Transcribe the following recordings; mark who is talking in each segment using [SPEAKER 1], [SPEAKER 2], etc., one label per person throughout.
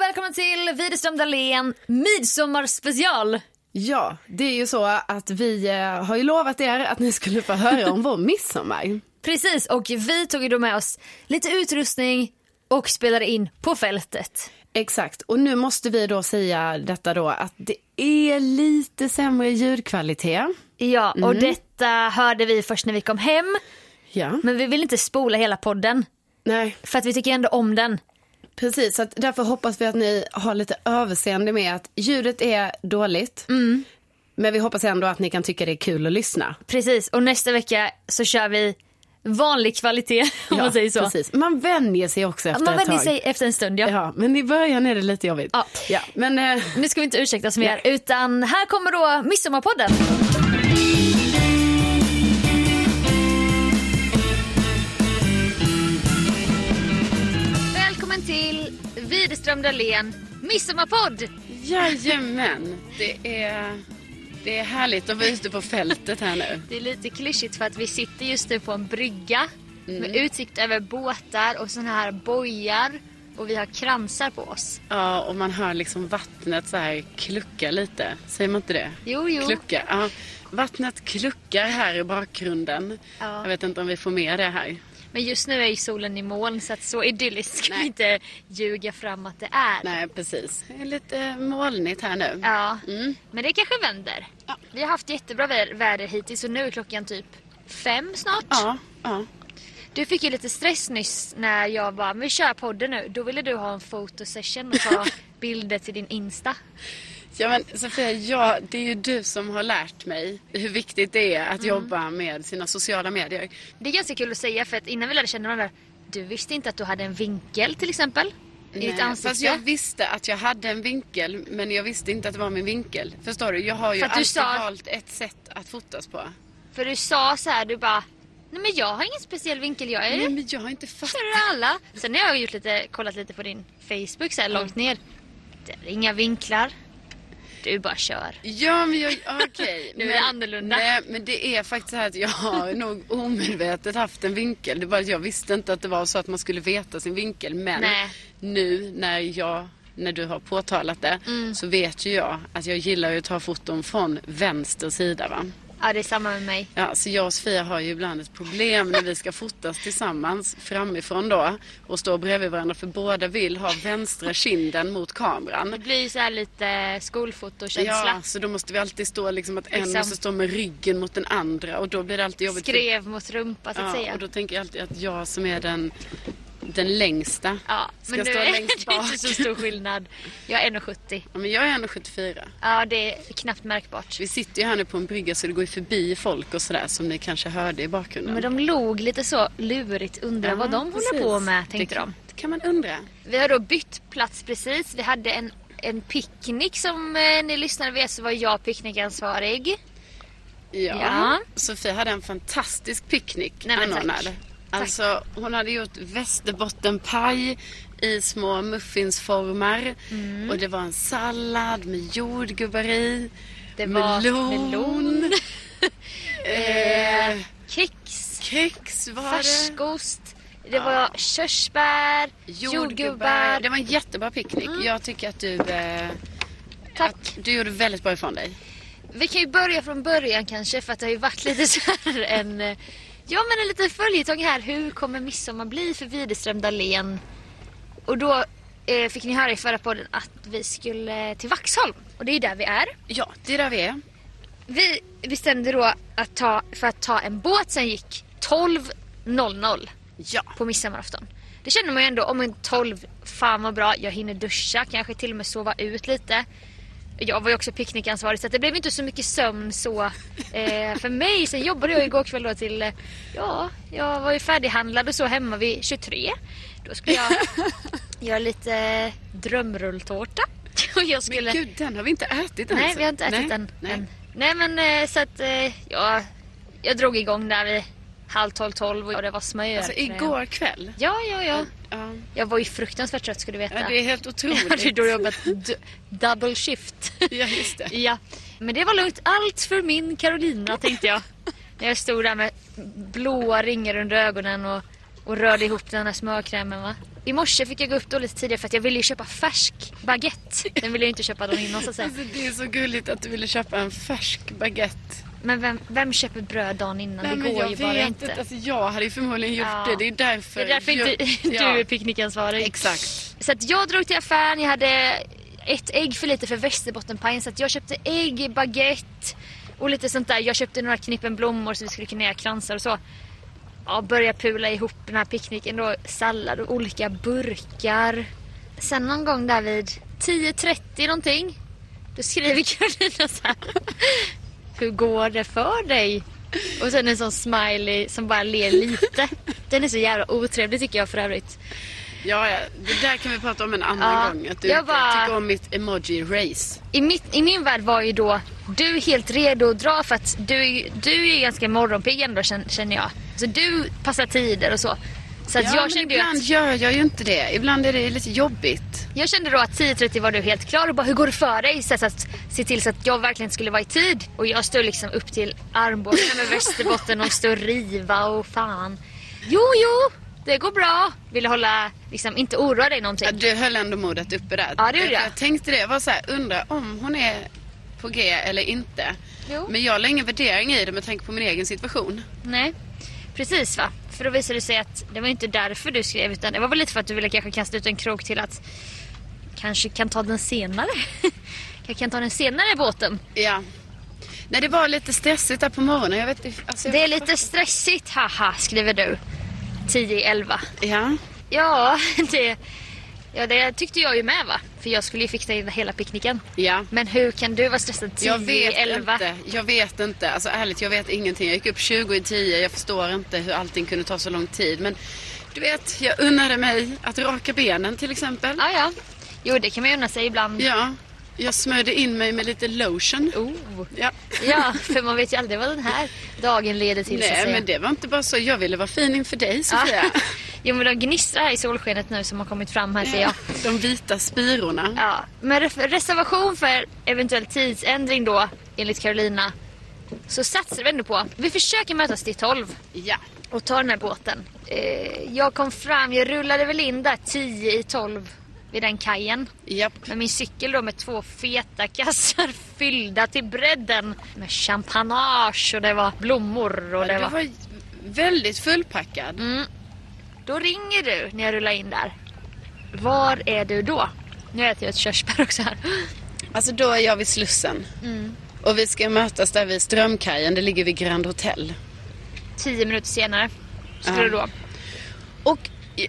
[SPEAKER 1] och välkomna till Widerström Dahlén midsommarspecial.
[SPEAKER 2] Ja, det är ju så att vi eh, har ju lovat er att ni skulle få höra om vår midsommar.
[SPEAKER 1] Precis, och vi tog ju då med oss lite utrustning och spelade in på fältet.
[SPEAKER 2] Exakt, och nu måste vi då säga detta då att det är lite sämre ljudkvalitet.
[SPEAKER 1] Ja, och detta hörde vi först när vi kom hem.
[SPEAKER 2] Ja,
[SPEAKER 1] Men vi vill inte spola hela podden,
[SPEAKER 2] nej,
[SPEAKER 1] för att vi tycker ändå om den.
[SPEAKER 2] Precis. Så därför hoppas vi att ni har lite överseende med att ljudet är dåligt. Men vi hoppas ändå att ni kan tycka det är kul att lyssna.
[SPEAKER 1] Precis, och nästa vecka så kör vi vanlig kvalitet om man säger så.
[SPEAKER 2] Precis. Man vänjer sig också efter
[SPEAKER 1] Man
[SPEAKER 2] ett
[SPEAKER 1] vänjer
[SPEAKER 2] tag.
[SPEAKER 1] sig efter en stund, ja.
[SPEAKER 2] Ja, men i början är det lite jobbigt.
[SPEAKER 1] Ja.
[SPEAKER 2] Ja, men eh,
[SPEAKER 1] Nu ska vi inte ursäkta oss mer, utan här kommer då Midsommarpodden. Widerström Dahlén Midsommarpodd.
[SPEAKER 2] Jajamän, det är, det är härligt att vara ute på fältet här nu.
[SPEAKER 1] Det är lite klyschigt för att vi sitter just nu på en brygga med utsikt över båtar och såna här bojar och vi har kransar på oss.
[SPEAKER 2] Ja, och man hör liksom vattnet så här klucka lite. Säger man inte det?
[SPEAKER 1] Jo, jo.
[SPEAKER 2] Klucka. Ja, vattnet kluckar här i bakgrunden.
[SPEAKER 1] Ja.
[SPEAKER 2] Jag vet inte om vi får med det här.
[SPEAKER 1] Men just nu är ju solen i moln så att så idylliskt ska vi inte ljuga fram att det är.
[SPEAKER 2] Nej, precis. Det är lite molnigt här nu.
[SPEAKER 1] Ja,
[SPEAKER 2] Mm.
[SPEAKER 1] men det kanske vänder.
[SPEAKER 2] Ja.
[SPEAKER 1] Vi har haft jättebra vä- väder hittills och nu är klockan typ fem snart.
[SPEAKER 2] Ja, ja.
[SPEAKER 1] Du fick ju lite stress nyss när jag bara, vi kör podden nu. Då ville du ha en fotosession och ta bilder till din Insta.
[SPEAKER 2] Ja men Sofia, ja, det är ju du som har lärt mig hur viktigt det är att jobba med sina sociala medier.
[SPEAKER 1] Det är ganska kul att säga för att innan vi lärde känna varandra, du visste inte att du hade en vinkel till exempel. I ditt
[SPEAKER 2] Nej,
[SPEAKER 1] ansikte.
[SPEAKER 2] Fast jag visste att jag hade en vinkel men jag visste inte att det var min vinkel. Förstår du? Jag har ju alltid
[SPEAKER 1] sa-
[SPEAKER 2] valt ett sätt att fotas på.
[SPEAKER 1] För du sa så här, du bara, nej men jag har ingen speciell vinkel, jag är
[SPEAKER 2] Nej men jag har inte fattat.
[SPEAKER 1] för alla. Sen har jag gjort lite, kollat lite på din Facebook så här långt ner. Det är inga vinklar. Du bara kör.
[SPEAKER 2] Ja men jag, okej.
[SPEAKER 1] Nu är annorlunda.
[SPEAKER 2] Nej men det är faktiskt så här att jag har nog omedvetet haft en vinkel. Det var att jag visste inte att det var så att man skulle veta sin vinkel. Men
[SPEAKER 1] Nej.
[SPEAKER 2] nu när jag när du har påtalat det
[SPEAKER 1] Mm.
[SPEAKER 2] så vet ju jag att jag gillar att ta foton från vänster sida va.
[SPEAKER 1] Ja det är samma med mig.
[SPEAKER 2] Ja, så jag och Sofia har ju ibland ett problem när vi ska fotas tillsammans framifrån då och stå bredvid varandra för båda vill ha vänstra kinden mot kameran.
[SPEAKER 1] Det blir så här lite skolfotokänsla.
[SPEAKER 2] Ja, så då måste vi alltid stå liksom att en
[SPEAKER 1] Liksom.
[SPEAKER 2] måste stå med ryggen mot den andra och då blir det alltid jobbigt.
[SPEAKER 1] Skrev mot rumpa så att
[SPEAKER 2] ja,
[SPEAKER 1] säga.
[SPEAKER 2] och då tänker jag alltid att jag som är den, den längsta
[SPEAKER 1] Ja,
[SPEAKER 2] ska
[SPEAKER 1] men nu
[SPEAKER 2] stå
[SPEAKER 1] är det inte så stor skillnad. Jag är 1,70.
[SPEAKER 2] Ja, men jag är 1,74.
[SPEAKER 1] Ja, det är knappt märkbart.
[SPEAKER 2] Vi sitter ju här nu på en brygga så det går ju förbi folk och sådär som ni kanske hörde i bakgrunden.
[SPEAKER 1] Men de låg lite så lurigt, undrar
[SPEAKER 2] Ja,
[SPEAKER 1] vad de håller
[SPEAKER 2] precis.
[SPEAKER 1] på med, tänkte
[SPEAKER 2] det,
[SPEAKER 1] de.
[SPEAKER 2] Det kan man undra.
[SPEAKER 1] Vi har då bytt plats precis. Vi hade en, en picknick som eh, ni lyssnare vet så var jag picknickansvarig.
[SPEAKER 2] Ja.
[SPEAKER 1] Ja.
[SPEAKER 2] Sofie hade en fantastisk picknick
[SPEAKER 1] Nej,
[SPEAKER 2] anordnad. Alltså hon hade gjort västerbottenpaj i små muffinsformar.
[SPEAKER 1] Mm.
[SPEAKER 2] Och det var en sallad med jordgubbar i.
[SPEAKER 1] Det var melon.
[SPEAKER 2] eh,
[SPEAKER 1] Kex,
[SPEAKER 2] kex var det.
[SPEAKER 1] färskost, det var körsbär, jordgubbar.
[SPEAKER 2] Det var en jättebra picknick. Jag tycker att du, eh,
[SPEAKER 1] Tack.
[SPEAKER 2] att du gjorde väldigt bra ifrån dig.
[SPEAKER 1] Vi kan ju börja från början kanske för att det har ju varit lite så här en eh, Ja men en liten följetong här. Hur kommer midsommar bli för Widerström Dahlén? Och då eh, fick ni höra i förra podden att vi skulle till Vaxholm. Och det är där vi är.
[SPEAKER 2] Ja, det är där vi är.
[SPEAKER 1] Vi bestämde då att ta, för att ta en båt som gick 12.00
[SPEAKER 2] Ja.
[SPEAKER 1] på midsommarafton. Det känner man ju ändå om en 12, fan vad bra, jag hinner duscha, kanske till och med sova ut lite. Jag var ju också picknickansvarig så det blev inte så mycket sömn så eh, för mig. Sen jobbade jag igår kväll då till, ja, jag var ju färdighandlad och så hemma vid 23. Då skulle jag göra lite drömrulltårta. Och jag skulle...
[SPEAKER 2] Men gud, den har vi inte ätit än.
[SPEAKER 1] Nej, vi har inte ätit
[SPEAKER 2] Nej,
[SPEAKER 1] den
[SPEAKER 2] nej.
[SPEAKER 1] än. Nej men eh, så att eh, ja, jag drog igång där vid halv tolv, tolv och det var smör.
[SPEAKER 2] Alltså igår kväll.
[SPEAKER 1] Ja, ja, ja.
[SPEAKER 2] Ja.
[SPEAKER 1] Jag var ju fruktansvärt trött ska du veta.
[SPEAKER 2] Ja, det är helt
[SPEAKER 1] Jag hade
[SPEAKER 2] otroligt.
[SPEAKER 1] då jobbat double shift.
[SPEAKER 2] Ja, just det.
[SPEAKER 1] ja. Men det var lugnt. Allt för min Carolina tänkte jag. När jag stod där med blåa ringar under ögonen och, och rörde ihop den här smörkrämen va. i morse fick jag gå upp då lite tidigare för att jag ville ju köpa färsk baguette. Den ville jag inte köpa dagen innan så att säga.
[SPEAKER 2] Alltså, det är så gulligt att du ville köpa en färsk baguette.
[SPEAKER 1] Men vem, vem köper bröd dagen innan?
[SPEAKER 2] Nej,
[SPEAKER 1] det går ju bara inte.
[SPEAKER 2] Alltså, jag hade ju förmodligen gjort
[SPEAKER 1] Ja.
[SPEAKER 2] det. Det är därför.
[SPEAKER 1] Det är därför
[SPEAKER 2] jag,
[SPEAKER 1] inte du
[SPEAKER 2] ja,
[SPEAKER 1] är picknickansvarig.
[SPEAKER 2] Exakt.
[SPEAKER 1] Så att jag drog till affären, jag hade ett ägg för lite för västerbottenpajen så att jag köpte ägg, baguette och lite sånt där. Jag köpte några knippen blommor så vi skulle kunna göra kransar och så. Ja, börja pula ihop den här picknicken då. Sallad och olika burkar. Sen någon gång där vid 10.30 någonting. Då skriver Karolina så här. Hur går det för dig? Och sen en sån smiley som bara ler lite. Den är så jävla otrevlig tycker jag för övrigt.
[SPEAKER 2] Ja, ja, det där kan vi prata om en annan
[SPEAKER 1] Ja,
[SPEAKER 2] gång. Att du
[SPEAKER 1] jag bara-
[SPEAKER 2] tycker om mitt emoji-race.
[SPEAKER 1] I, mitt, I min värld var ju då du helt redo att dra för att du, är- du är ju ganska morgonpigg ändå känner jag. Så du passar tider och så. Så att
[SPEAKER 2] Ja,
[SPEAKER 1] jag,
[SPEAKER 2] men
[SPEAKER 1] kände
[SPEAKER 2] ibland
[SPEAKER 1] att,
[SPEAKER 2] gör jag ju inte det. Ibland är det lite jobbigt.
[SPEAKER 1] jag kände då att 10.30 var du helt klar och bara hur går det för dig? Så att se till så att jag verkligen skulle vara i tid. Och jag stod liksom upp till armbågen med Västerbotten och stod riva och fan. Jo, jo, det går bra. Ville hålla, liksom inte oroa dig någonting.
[SPEAKER 2] Ja, du höll ändå modet uppe där.
[SPEAKER 1] Ja, det gjorde jag.
[SPEAKER 2] Jag tänkte det. Jag var så här, undrar om hon är på G eller inte.
[SPEAKER 1] Jo.
[SPEAKER 2] Men jag la ingen värdering i det med tanke på min egen situation.
[SPEAKER 1] Nej, precis va. För då visade det sig att det var inte därför du skrev utan det var väl lite för att du ville kanske kasta ut en krok till att kanske kan ta den senare. jag kan ta den senare båten.
[SPEAKER 2] Ja. Nej, det var lite stressigt där på morgonen. Jag vet. Alltså,
[SPEAKER 1] Det är lite stressigt, haha, skriver du. 10-11.
[SPEAKER 2] Ja.
[SPEAKER 1] Ja, det, ja, det tyckte jag ju med va. För jag skulle ju fixa in hela picknicken.
[SPEAKER 2] Ja.
[SPEAKER 1] Men hur kan du vara stressad
[SPEAKER 2] Jag vet
[SPEAKER 1] 10-11?
[SPEAKER 2] inte. Jag vet inte. Alltså ärligt, jag vet ingenting. Jag gick upp 20 i 10. Jag förstår inte hur allting kunde ta så lång tid. Men du vet, jag unnade mig att raka benen till exempel.
[SPEAKER 1] Ja, ja. Jo, det kan man ju unna sig ibland.
[SPEAKER 2] Ja. Jag smörjde in mig med lite lotion.
[SPEAKER 1] Oh.
[SPEAKER 2] Ja.
[SPEAKER 1] Ja, för man vet ju aldrig vad den här dagen leder till
[SPEAKER 2] Nej, men det var inte bara så. Jag ville vara fin inför dig, Sofia.
[SPEAKER 1] Ja. Jo men de gnistrar här i solskenet nu som har kommit fram här ser jag.
[SPEAKER 2] De vita spirorna.
[SPEAKER 1] Ja. Men re- reservation för eventuell tidsändring då, enligt Carolina, så satsar vi ändå på, vi försöker mötas till 12
[SPEAKER 2] Ja.
[SPEAKER 1] och ta den här båten. Eh, jag kom fram, jag rullade väl in där 10 i 12 vid den kajen.
[SPEAKER 2] Japp.
[SPEAKER 1] Med min cykel då med två feta kassar fyllda till bredden. Med champagnage och det var blommor och det
[SPEAKER 2] Du
[SPEAKER 1] var...
[SPEAKER 2] var väldigt fullpackad.
[SPEAKER 1] Mm. Då ringer du när jag rullar in där. Var är du då? Nu äter jag ett körsbär också här.
[SPEAKER 2] Alltså då är jag vid Slussen.
[SPEAKER 1] Mm.
[SPEAKER 2] Och vi ska mötas där vid Strömkajen. Det ligger vid Grand Hotel.
[SPEAKER 1] Tio minuter senare
[SPEAKER 2] Ja.
[SPEAKER 1] du då.
[SPEAKER 2] Och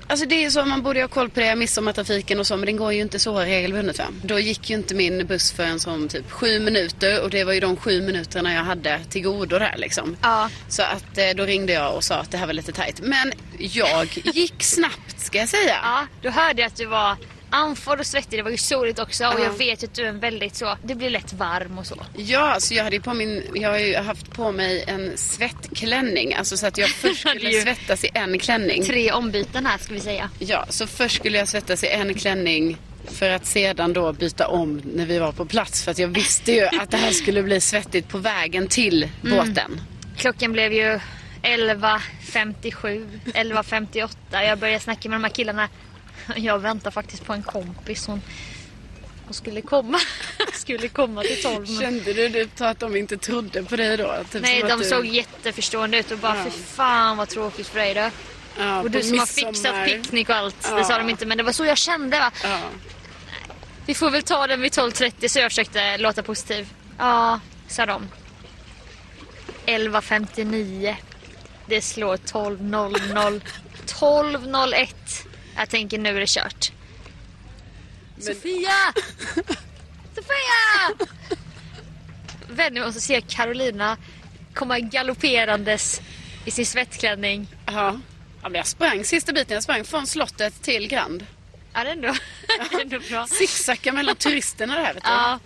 [SPEAKER 2] alltså det är så, man borde ha koll på det, midsommartrafiken och så, men den går ju inte så regelbundet va. Då gick ju inte min buss förrän som typ sju minuter och det var ju de sju minuterna jag hade till godo där liksom.
[SPEAKER 1] Ja.
[SPEAKER 2] Så att eh, då ringde jag och sa att det här var lite tajt. Men jag gick snabbt ska jag säga.
[SPEAKER 1] Ja, då hörde jag att du var andfådd och svettig. Det var ju soligt också och
[SPEAKER 2] Ja.
[SPEAKER 1] jag vet att du är en väldigt så, det blir lätt varm och så.
[SPEAKER 2] Ja, så jag hade ju på min, jag har ju haft på mig en svettklänning. Alltså så att jag först skulle svettas i en klänning.
[SPEAKER 1] Tre ombyten här ska vi säga.
[SPEAKER 2] Ja, så först skulle jag svettas i en klänning för att sedan då byta om när vi var på plats. För att jag visste ju att det här skulle bli svettigt på vägen till båten.
[SPEAKER 1] Klockan blev ju 11.57, 11.58. Jag började snacka med de här killarna. Jag väntar faktiskt på en kompis. Hon, hon skulle komma. skulle komma till 12. men-
[SPEAKER 2] Kände du det, att de inte trodde på dig då? Typ
[SPEAKER 1] Nej, de
[SPEAKER 2] du-
[SPEAKER 1] såg jätteförstående ut och bara
[SPEAKER 2] Ja.
[SPEAKER 1] fy fan vad tråkigt för dig då.
[SPEAKER 2] ja,
[SPEAKER 1] Och du som har fixat
[SPEAKER 2] midsommar.
[SPEAKER 1] picknick och allt.
[SPEAKER 2] Ja.
[SPEAKER 1] Det sa de inte men det var så jag kände va.
[SPEAKER 2] Ja.
[SPEAKER 1] Vi får väl ta den vid 12.30 så jag försökte låta positiv. Ja, sa de. 11.59. Det slår 12.00. 12.01. Jag tänker nu är det kört. Sofia! Sofia! Vänder mig och så ser jag Carolina komma galopperandes i sin svettklänning.
[SPEAKER 2] Ja. ja, men jag sprang sista biten. Jag sprang från slottet till Grand.
[SPEAKER 1] Ja, det är ändå, är ändå bra.
[SPEAKER 2] Zigzacka mellan turisterna där vet du.
[SPEAKER 1] Ja,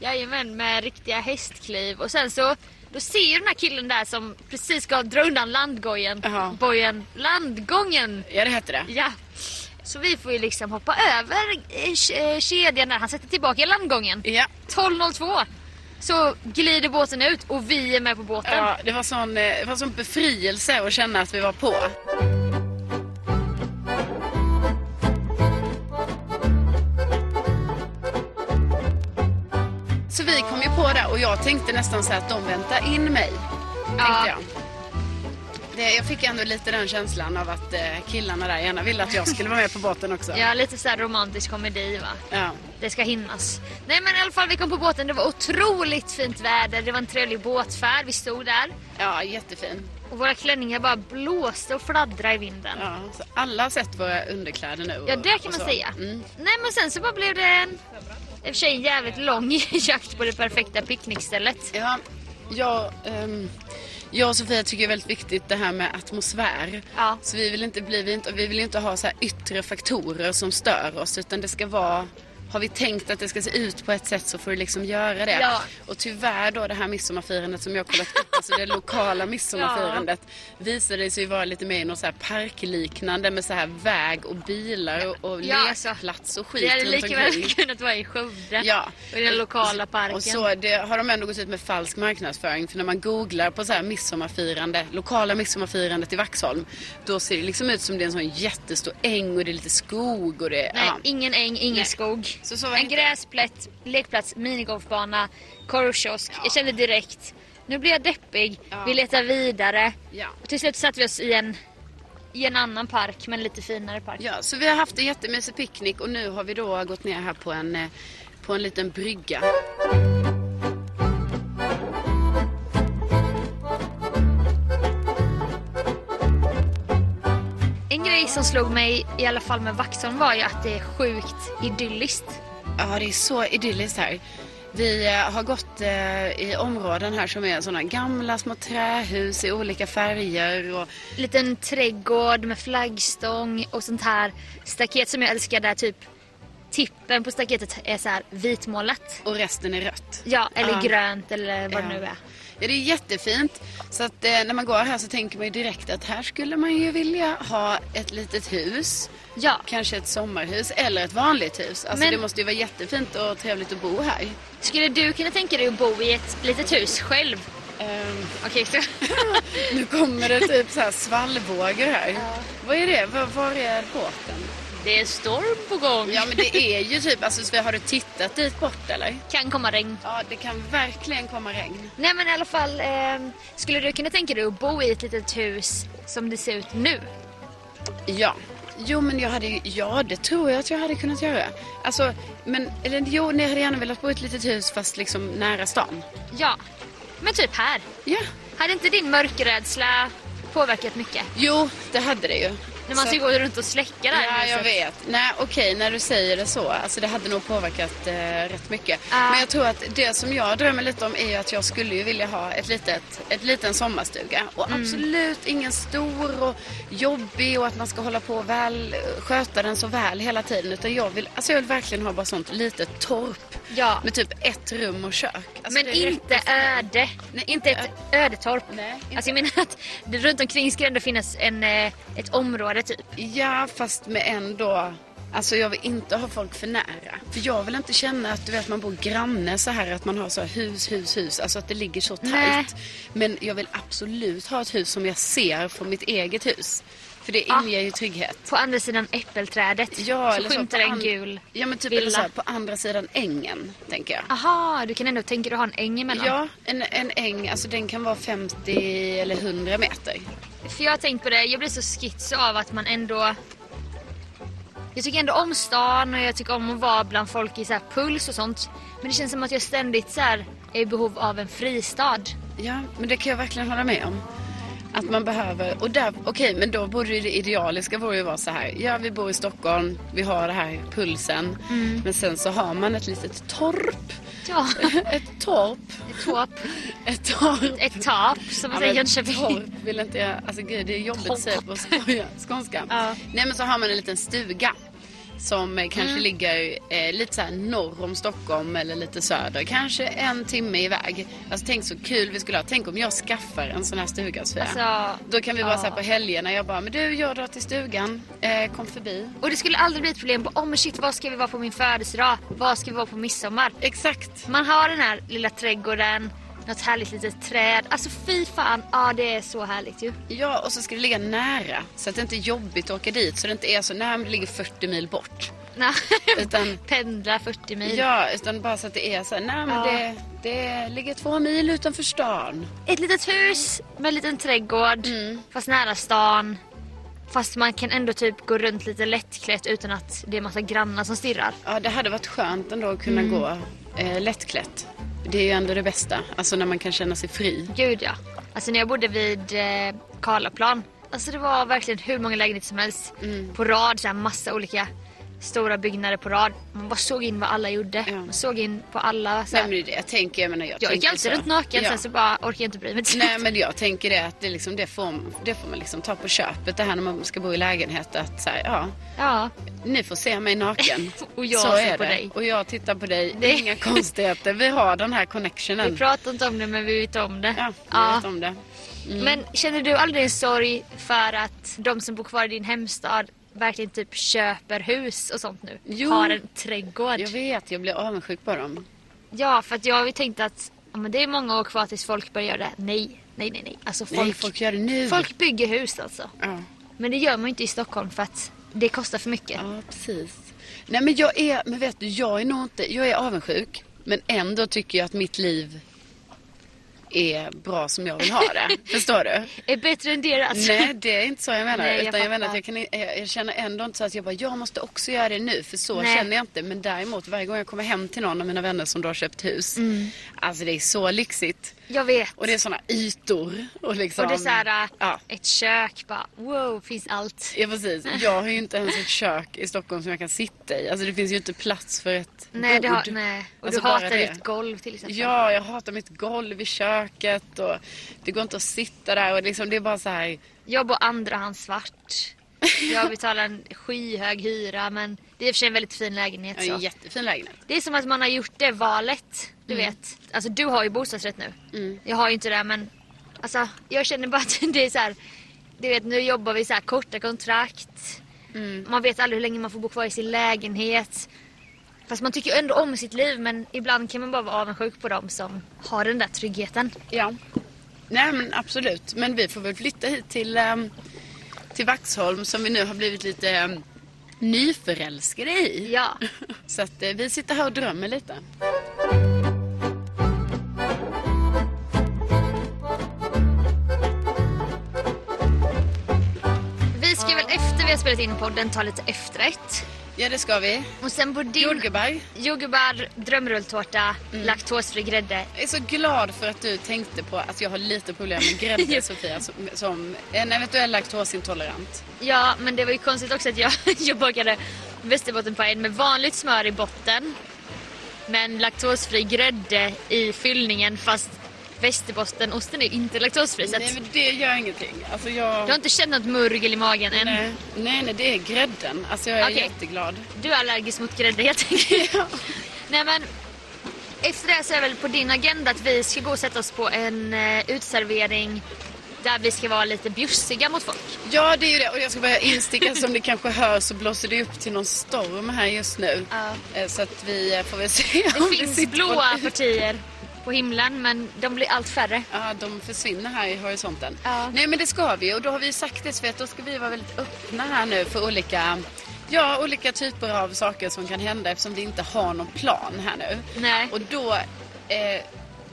[SPEAKER 1] jajamän med riktiga hästkliv. Och sen så då ser du den här killen där som precis ska dra undan landgojen.
[SPEAKER 2] Jaha.
[SPEAKER 1] Bojen. Landgången!
[SPEAKER 2] Ja, det hette det.
[SPEAKER 1] Ja. Så vi får ju liksom hoppa över eh, eh, kedjan när han sätter tillbaka landgången.
[SPEAKER 2] Ja.
[SPEAKER 1] 12.02 så glider båten ut och vi är med på båten.
[SPEAKER 2] Ja, det var sån, eh, det var sån befrielse att känna att vi var på. Så vi kom ju på det och jag tänkte nästan så att de väntar in mig.
[SPEAKER 1] Ja.
[SPEAKER 2] Det, jag fick ändå lite den känslan av att eh, killarna där gärna ville att jag skulle vara med på båten också.
[SPEAKER 1] Ja, lite så här romantisk komedi va.
[SPEAKER 2] Ja.
[SPEAKER 1] Det ska hinnas. Nej men i alla fall vi kom på båten, det var otroligt fint väder, det var en trevlig båtfärd, vi stod där.
[SPEAKER 2] ja, jättefin.
[SPEAKER 1] Och våra klänningar bara blåste och fladdrade i vinden.
[SPEAKER 2] Ja, så alla har sett våra underkläder nu. och-
[SPEAKER 1] Ja, det kan man säga.
[SPEAKER 2] Mm.
[SPEAKER 1] Nej, men sen så bara blev det en, i och för sig en jävligt lång jakt på det perfekta picknickstället.
[SPEAKER 2] Ja, jag, ehm, jag och Sofia tycker det är väldigt viktigt det här med atmosfär.
[SPEAKER 1] Ja.
[SPEAKER 2] Så vi vill inte bli, vi inte, vi vill inte ha så här yttre faktorer som stör oss utan det ska vara har vi tänkt att det ska se ut på ett sätt så får det liksom göra det.
[SPEAKER 1] Ja.
[SPEAKER 2] Och tyvärr då det här midsommarfirandet som jag kollat upp, alltså det lokala midsommarfirandet visade sig vara lite mer något så här parkliknande med så här väg och bilar och, och
[SPEAKER 1] Ja, alltså,
[SPEAKER 2] lekplats och skit
[SPEAKER 1] Det hade lika väl kunnat vara i Skövde.
[SPEAKER 2] Ja.
[SPEAKER 1] Och i den lokala parken.
[SPEAKER 2] Och så det har de ändå gått ut med falsk marknadsföring. För när man googlar på så här midsommarfirande, lokala midsommarfirandet i Vaxholm. Då ser det liksom ut som det är en sån jättestor äng och det är lite skog och det
[SPEAKER 1] Nej,
[SPEAKER 2] ja.
[SPEAKER 1] ingen äng, ingen
[SPEAKER 2] Nej.
[SPEAKER 1] skog. En
[SPEAKER 2] inte-
[SPEAKER 1] gräsplätt, lekplats, minigolfbana, korvkiosk. Jag kände direkt, nu blir jag deppig.
[SPEAKER 2] Ja.
[SPEAKER 1] Vi letar vidare.
[SPEAKER 2] Ja.
[SPEAKER 1] Och till slut satte vi oss i en, i en annan park, men lite finare park.
[SPEAKER 2] ja, så vi har haft en jättemysig picknick och nu har vi då gått ner här på en, eh, på en liten brygga.
[SPEAKER 1] Grej som slog mig, i alla fall med Vaxholm, var ju att det är sjukt idylliskt.
[SPEAKER 2] Ja, det är så idylliskt här. Vi eh, har gått eh, i områden här som är sådana gamla små trähus i olika färger och
[SPEAKER 1] Liten trädgård med flaggstång och sånt här staket som jag älskar där typ tippen på staketet är så här vitmålat.
[SPEAKER 2] och resten är rött.
[SPEAKER 1] Ja, eller
[SPEAKER 2] Ja.
[SPEAKER 1] grönt eller vad det nu är.
[SPEAKER 2] Ja, det är jättefint. Så att eh, när man går här så tänker man ju direkt att här skulle man ju vilja ha ett litet hus.
[SPEAKER 1] Ja,
[SPEAKER 2] Kanske ett sommarhus eller ett vanligt hus. Alltså
[SPEAKER 1] Men-
[SPEAKER 2] det måste ju vara jättefint och trevligt att bo här.
[SPEAKER 1] skulle du kunna tänka dig att bo i ett litet hus själv?
[SPEAKER 2] Ehm,
[SPEAKER 1] Okej, så...
[SPEAKER 2] nu kommer det typ så här svallvågor här. Vad är det? Var, var är båten?
[SPEAKER 1] Det är storm på gång.
[SPEAKER 2] Ja men det är ju typ, alltså Sofia, har du tittat dit bort eller?
[SPEAKER 1] Kan komma regn.
[SPEAKER 2] Ja det kan verkligen komma regn.
[SPEAKER 1] Nej men i alla fall, eh, skulle du kunna tänka dig att bo i ett litet hus som det ser ut nu?
[SPEAKER 2] Ja. Jo men jag hade ja det tror jag att jag hade kunnat göra. Alltså, men, eller jo, ni hade gärna velat bo i ett litet hus fast liksom nära stan.
[SPEAKER 1] Ja, men typ här.
[SPEAKER 2] Ja.
[SPEAKER 1] Hade inte din mörkrädsla påverkat mycket?
[SPEAKER 2] Jo, det hade det ju.
[SPEAKER 1] När man
[SPEAKER 2] Så-
[SPEAKER 1] ska gå runt och släcka där
[SPEAKER 2] Ja, jag vet. Nej, okej, när du säger det så. Alltså det hade nog påverkat eh, rätt mycket.
[SPEAKER 1] Ja.
[SPEAKER 2] Men jag tror att det som jag drömmer lite om är att jag skulle ju vilja ha ett litet, ett liten sommarstuga. Och
[SPEAKER 1] Mm.
[SPEAKER 2] absolut ingen stor och jobbig och att man ska hålla på och väl, sköta den så väl hela tiden. Utan jag vill, alltså jag vill verkligen ha bara sånt litet torp.
[SPEAKER 1] Ja.
[SPEAKER 2] Med typ ett rum och kök. Alltså
[SPEAKER 1] Men
[SPEAKER 2] det
[SPEAKER 1] inte öde.
[SPEAKER 2] Nej,
[SPEAKER 1] inte ett ödetorp.
[SPEAKER 2] Nej, inte.
[SPEAKER 1] Alltså jag menar att det runt omkring ska ändå finnas en, eh, ett område typ.
[SPEAKER 2] Ja, fast med ändå... Alltså jag vill inte ha folk för nära. För jag vill inte känna att du vet man bor granne så här att man har så här hus, hus, hus. Alltså att det ligger så tajt.
[SPEAKER 1] Nej.
[SPEAKER 2] Men jag vill absolut ha ett hus som jag ser från mitt eget hus. För det
[SPEAKER 1] Ja.
[SPEAKER 2] inger ju trygghet.
[SPEAKER 1] På andra sidan äppelträdet
[SPEAKER 2] Ja,
[SPEAKER 1] så
[SPEAKER 2] eller så
[SPEAKER 1] skymtar
[SPEAKER 2] på
[SPEAKER 1] en gul
[SPEAKER 2] Ja men typ
[SPEAKER 1] villa.
[SPEAKER 2] eller så här, på andra sidan ängen, tänker jag.
[SPEAKER 1] Aha, du kan ändå tänka dig att ha en äng emellan.
[SPEAKER 2] Ja, en, en äng, alltså den kan vara 50 eller 100 meter.
[SPEAKER 1] För jag har tänkt på det, jag blir så schizo av att man ändå... Jag tycker ändå om stan och jag tycker om att vara bland folk i så här puls och sånt. Men det känns som att jag ständigt så här är i behov av en fristad.
[SPEAKER 2] Ja, men det kan jag verkligen hålla med om. Att man behöver, och där, okej men då borde ju det idealiska vore ju vara så här. Ja vi bor i Stockholm, vi har det här pulsen. Men sen så har man ett litet torp.
[SPEAKER 1] Ja,
[SPEAKER 2] Ett torp.
[SPEAKER 1] ett tåp.
[SPEAKER 2] Ett torp.
[SPEAKER 1] Ett tap som man
[SPEAKER 2] Ja,
[SPEAKER 1] säger i Jönköping.
[SPEAKER 2] torp vill inte jag, alltså gud det är jobbigt att säga på skånska.
[SPEAKER 1] Ja.
[SPEAKER 2] Nej men så har man en liten stuga. Som eh, kanske
[SPEAKER 1] Mm.
[SPEAKER 2] ligger eh, lite så norr om Stockholm eller lite söder. Kanske en timme iväg. Alltså tänk så kul vi skulle ha. Tänk om jag skaffar en sån här stuga Sofia.
[SPEAKER 1] Alltså,
[SPEAKER 2] Då kan vi vara
[SPEAKER 1] ja.
[SPEAKER 2] så här på helgerna. Jag bara, men du jag drar till stugan. Eh, kom förbi.
[SPEAKER 1] Och det skulle aldrig bli ett problem. Åh oh, men shit, vad ska vi vara på min födelsedag? Vad ska vi vara på midsommar?
[SPEAKER 2] Exakt.
[SPEAKER 1] Man har den här lilla trädgården, något härligt litet träd. Alltså fy fan, ja det är så härligt ju.
[SPEAKER 2] Ja, och så ska det ligga nära. Så att det inte är jobbigt att åka dit. Så det inte är så, nej men det ligger 40 mil bort.
[SPEAKER 1] Nej,
[SPEAKER 2] Utan-
[SPEAKER 1] pendla 40 mil.
[SPEAKER 2] Ja, utan bara så att det är så här, nej men
[SPEAKER 1] Ja.
[SPEAKER 2] det, det ligger två mil utanför stan.
[SPEAKER 1] Ett litet hus med en liten trädgård,
[SPEAKER 2] Mm.
[SPEAKER 1] fast nära stan. Fast man kan ändå typ gå runt lite lättklätt utan att det är massa grannar som stirrar.
[SPEAKER 2] Ja, det hade varit skönt ändå att kunna
[SPEAKER 1] Mm.
[SPEAKER 2] gå eh, lättklätt. Det är ju ändå det bästa, alltså när man kan känna sig fri.
[SPEAKER 1] Gud ja. Alltså när jag bodde vid eh, Karlaplan. Alltså det var verkligen hur många lägenheter som helst.
[SPEAKER 2] Mm.
[SPEAKER 1] På rad, så här massa olika stora byggnader på rad. Man bara såg in vad alla gjorde.
[SPEAKER 2] Ja.
[SPEAKER 1] Man såg in på alla. Så
[SPEAKER 2] Nej
[SPEAKER 1] här.
[SPEAKER 2] men det är jag tänker, jag menar jag,
[SPEAKER 1] jag gick alltid
[SPEAKER 2] så.
[SPEAKER 1] runt naken
[SPEAKER 2] Ja.
[SPEAKER 1] sen så bara orkade jag inte bry mig.
[SPEAKER 2] Nej men jag tänker det att det, liksom, det, får, det får man liksom ta på köpet det här när man ska bo i lägenhet att så här, ja,
[SPEAKER 1] Ja.
[SPEAKER 2] ni får se mig naken.
[SPEAKER 1] Och jag
[SPEAKER 2] så
[SPEAKER 1] ser
[SPEAKER 2] är
[SPEAKER 1] på
[SPEAKER 2] det.
[SPEAKER 1] dig.
[SPEAKER 2] Och jag tittar på dig.
[SPEAKER 1] Det-
[SPEAKER 2] Inga konstigheter. Vi har den här
[SPEAKER 1] Vi
[SPEAKER 2] connectionen.
[SPEAKER 1] pratar inte om det men vi vet om det.
[SPEAKER 2] Ja, vi
[SPEAKER 1] Ja.
[SPEAKER 2] vet om det.
[SPEAKER 1] Men känner du aldrig en sorg för att de som bor kvar i din hemstad verkligen typ köper hus och sånt nu?
[SPEAKER 2] Jo.
[SPEAKER 1] Har en trädgård?
[SPEAKER 2] Jag vet, jag blir avundsjuk på dem.
[SPEAKER 1] Ja, för att jag har ju tänkt att ja, men det är många år kvar tills folk börjar göra det. Nej, nej, nej, nej. Alltså folk,
[SPEAKER 2] Nej, folk gör det nu.
[SPEAKER 1] folk bygger hus alltså.
[SPEAKER 2] Ja.
[SPEAKER 1] Men det gör man ju inte i Stockholm för att det kostar för mycket.
[SPEAKER 2] ja, precis. Nej men jag är, men vet du, jag är nog inte, jag är avundsjuk. Men ändå tycker jag att mitt liv är bra som jag vill ha det. Förstår du?
[SPEAKER 1] Är bättre än deras.
[SPEAKER 2] Nej, det är inte så jag menar.
[SPEAKER 1] Nej, jag
[SPEAKER 2] utan jag menar att jag, kan, jag, känner ändå inte så att jag bara, jag måste också göra det nu. För så
[SPEAKER 1] Nej.
[SPEAKER 2] känner jag inte. Men däremot varje gång jag kommer hem till någon av mina vänner som då har köpt hus.
[SPEAKER 1] Mm.
[SPEAKER 2] Alltså det är så lyxigt.
[SPEAKER 1] Jag vet.
[SPEAKER 2] Och det är såna ytor. Och liksom.
[SPEAKER 1] Och det är såhär,
[SPEAKER 2] Ja.
[SPEAKER 1] ett kök bara, wow, finns allt.
[SPEAKER 2] Ja precis. Jag har ju inte ens ett kök i Stockholm som jag kan sitta i. Alltså det finns ju inte plats för ett
[SPEAKER 1] Nej, det
[SPEAKER 2] bord.
[SPEAKER 1] har, nej. Och
[SPEAKER 2] Alltså,
[SPEAKER 1] du hatar
[SPEAKER 2] det.
[SPEAKER 1] ditt golv till exempel.
[SPEAKER 2] Ja, jag hatar mitt golv i köket och det går inte att sitta där och liksom det är bara så här.
[SPEAKER 1] Jag bor andrahands svart. Jag betalar en skyhög hyra men det är i och för sig en väldigt fin lägenhet.
[SPEAKER 2] Ja, en
[SPEAKER 1] Så.
[SPEAKER 2] jättefin lägenhet.
[SPEAKER 1] Det är som att man har gjort det valet. Du vet. Alltså du har ju bostadsrätt nu.
[SPEAKER 2] Mm.
[SPEAKER 1] Jag har ju inte det men alltså jag känner bara att det är så här. Du vet nu jobbar vi så här korta kontrakt.
[SPEAKER 2] Mm.
[SPEAKER 1] Man vet aldrig hur länge man får bo kvar i sin lägenhet. Fast man tycker ju ändå om sitt liv men ibland kan man bara vara avundsjuk på dem som har den där tryggheten.
[SPEAKER 2] Ja. Nej men absolut. Men vi får väl flytta hit till, um, till Vaxholm som vi nu har blivit lite um, nyförälskade i.
[SPEAKER 1] Ja.
[SPEAKER 2] Så att eh, vi sitter här och drömmer lite.
[SPEAKER 1] Vi ska väl efter vi har spelat in podden ta lite efterrätt.
[SPEAKER 2] Ja det ska vi.
[SPEAKER 1] Och sen på din...
[SPEAKER 2] Jordgubbar.
[SPEAKER 1] Jordgubbar, drömrulltårta,
[SPEAKER 2] Mm.
[SPEAKER 1] laktosfri grädde.
[SPEAKER 2] Jag är så glad för att du tänkte på att jag har lite problem med grädde Sofia som, som en eventuell laktosintolerant.
[SPEAKER 1] Ja, men det var ju konstigt också att jag, jag bakade västerbottenpajen med vanligt smör i botten. Men laktosfri grädde i fyllningen fast västerbottenost är ju inte laktosfri.
[SPEAKER 2] Nej men det gör ingenting. Alltså jag...
[SPEAKER 1] du har inte känt något murgel i magen än.
[SPEAKER 2] Nej, nej, nej, det är grädden. Alltså jag är
[SPEAKER 1] Okej.
[SPEAKER 2] jätteglad.
[SPEAKER 1] Du är allergisk mot grädde helt enkelt. Nej men efter det så är väl på din agenda att vi ska gå och sätta oss på en uh, utservering där vi ska vara lite bjussiga mot folk.
[SPEAKER 2] Ja, det är ju det. Och jag ska bara insticka som ni kanske hör så blåser det upp till någon storm här just nu.
[SPEAKER 1] Ja.
[SPEAKER 2] Eh, Så att vi eh, får väl se
[SPEAKER 1] Det
[SPEAKER 2] om vi
[SPEAKER 1] finns blåa
[SPEAKER 2] på...
[SPEAKER 1] partier på himlen men de blir allt färre.
[SPEAKER 2] Ja, de försvinner här i horisonten.
[SPEAKER 1] Ja.
[SPEAKER 2] Nej, men det ska vi. Och då har vi sagt det, att då ska vi vara väldigt öppna här nu för olika, ja, olika typer av saker som kan hända eftersom vi inte har någon plan här nu.
[SPEAKER 1] Nej.
[SPEAKER 2] Och då eh,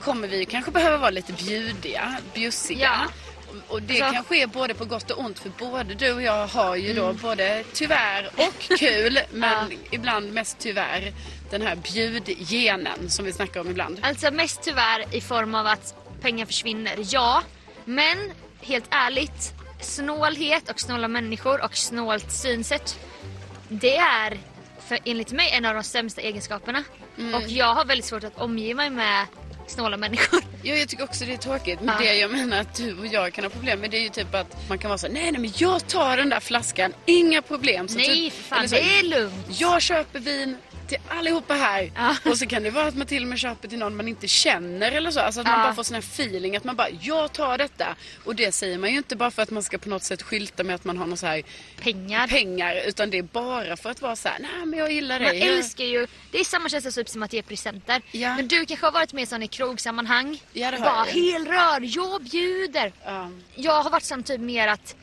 [SPEAKER 2] kommer vi kanske behöva vara lite bjudiga, bjussiga.
[SPEAKER 1] Ja.
[SPEAKER 2] Och- det kan ske både på gott och ont för både du och jag har ju
[SPEAKER 1] Mm.
[SPEAKER 2] då både tyvärr och kul men
[SPEAKER 1] Ja.
[SPEAKER 2] ibland mest tyvärr den här bjudgenen som vi snackar om ibland.
[SPEAKER 1] Alltså mest tyvärr i form av att pengar försvinner, ja. Men helt ärligt, snålhet och snåla människor och snålt synsätt. Det är för, enligt mig en av de sämsta egenskaperna.
[SPEAKER 2] Mm.
[SPEAKER 1] Och jag har väldigt svårt att omge mig med snåla människor.
[SPEAKER 2] Ja, jag tycker också det är tråkigt. Men
[SPEAKER 1] Ja.
[SPEAKER 2] det jag menar att du och jag kan ha problem med det är ju typ att man kan vara så nej nej men jag tar den där flaskan, inga problem. Så
[SPEAKER 1] Nej
[SPEAKER 2] typ,
[SPEAKER 1] för fan,
[SPEAKER 2] så,
[SPEAKER 1] det är lugnt.
[SPEAKER 2] Jag köper vin till allihopa här.
[SPEAKER 1] Ja.
[SPEAKER 2] Och så kan det vara att man till och med köper till någon man inte känner eller så. Alltså att man
[SPEAKER 1] Ja.
[SPEAKER 2] bara får sån här feeling att man bara, jag tar detta. Och det säger man ju inte bara för att man ska på något sätt skylta med att man har någon så här
[SPEAKER 1] Pengar.
[SPEAKER 2] pengar. Utan det är bara för att vara så här, nej men jag gillar
[SPEAKER 1] Man
[SPEAKER 2] dig. Jag-
[SPEAKER 1] älskar ju, det är samma känsla typ som att ge presenter.
[SPEAKER 2] Ja.
[SPEAKER 1] Men du kanske har varit med sån i krogsammanhang.
[SPEAKER 2] Ja, det har
[SPEAKER 1] Bara
[SPEAKER 2] jag
[SPEAKER 1] helrör, jag bjuder.
[SPEAKER 2] Ja.
[SPEAKER 1] Jag har varit sån typ mer att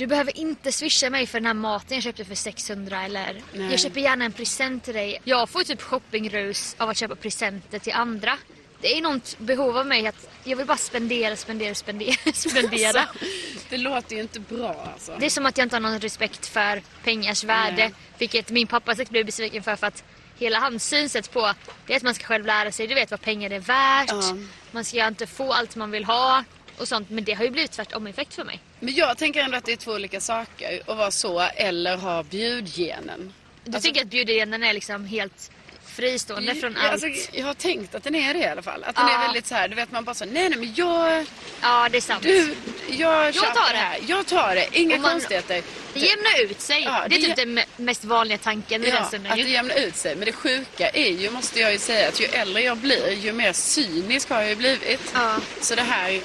[SPEAKER 1] du behöver inte swisha mig för den här maten jag köpte för 600 eller
[SPEAKER 2] Nej.
[SPEAKER 1] jag köper gärna en present till dig. Jag får typ shoppingrus av att köpa presenter till andra. Det är något behov av mig att jag vill bara spendera, spendera, spendera, spendera.
[SPEAKER 2] Alltså, det låter ju inte bra alltså.
[SPEAKER 1] Det är som att jag inte har någon respekt för pengars värde.
[SPEAKER 2] Nej.
[SPEAKER 1] Vilket min pappa säkert blev besviken för för att hela hans synsätt på det är att man ska själv lära sig, du vet vad pengar är värt.
[SPEAKER 2] Ja.
[SPEAKER 1] Man ska inte få allt man vill ha och sånt. Men det har ju blivit tvärtom effekt för mig.
[SPEAKER 2] Men jag tänker ändå att det är två olika saker. Att vara så eller ha bjudgenen.
[SPEAKER 1] Du
[SPEAKER 2] Alltså-
[SPEAKER 1] tycker att bjudgenen är liksom helt fristående från
[SPEAKER 2] Ja,
[SPEAKER 1] allt?
[SPEAKER 2] alltså, jag har tänkt att den är det i alla fall. Att den
[SPEAKER 1] Ja.
[SPEAKER 2] är väldigt så här, du vet man bara så nej nej men jag,
[SPEAKER 1] Ja, det är sant.
[SPEAKER 2] du, jag, köper
[SPEAKER 1] tar
[SPEAKER 2] det här. Jag tar det, inga
[SPEAKER 1] Och man-
[SPEAKER 2] konstigheter.
[SPEAKER 1] Det jämnar ut sig.
[SPEAKER 2] Ja,
[SPEAKER 1] det är
[SPEAKER 2] det
[SPEAKER 1] typ
[SPEAKER 2] gä-
[SPEAKER 1] den me- mest vanliga tanken
[SPEAKER 2] Ja, att det jämnar ut sig. Men det sjuka är ju, måste jag ju säga, att ju äldre jag blir, ju mer cynisk har jag ju blivit.
[SPEAKER 1] Ja.
[SPEAKER 2] Så det här,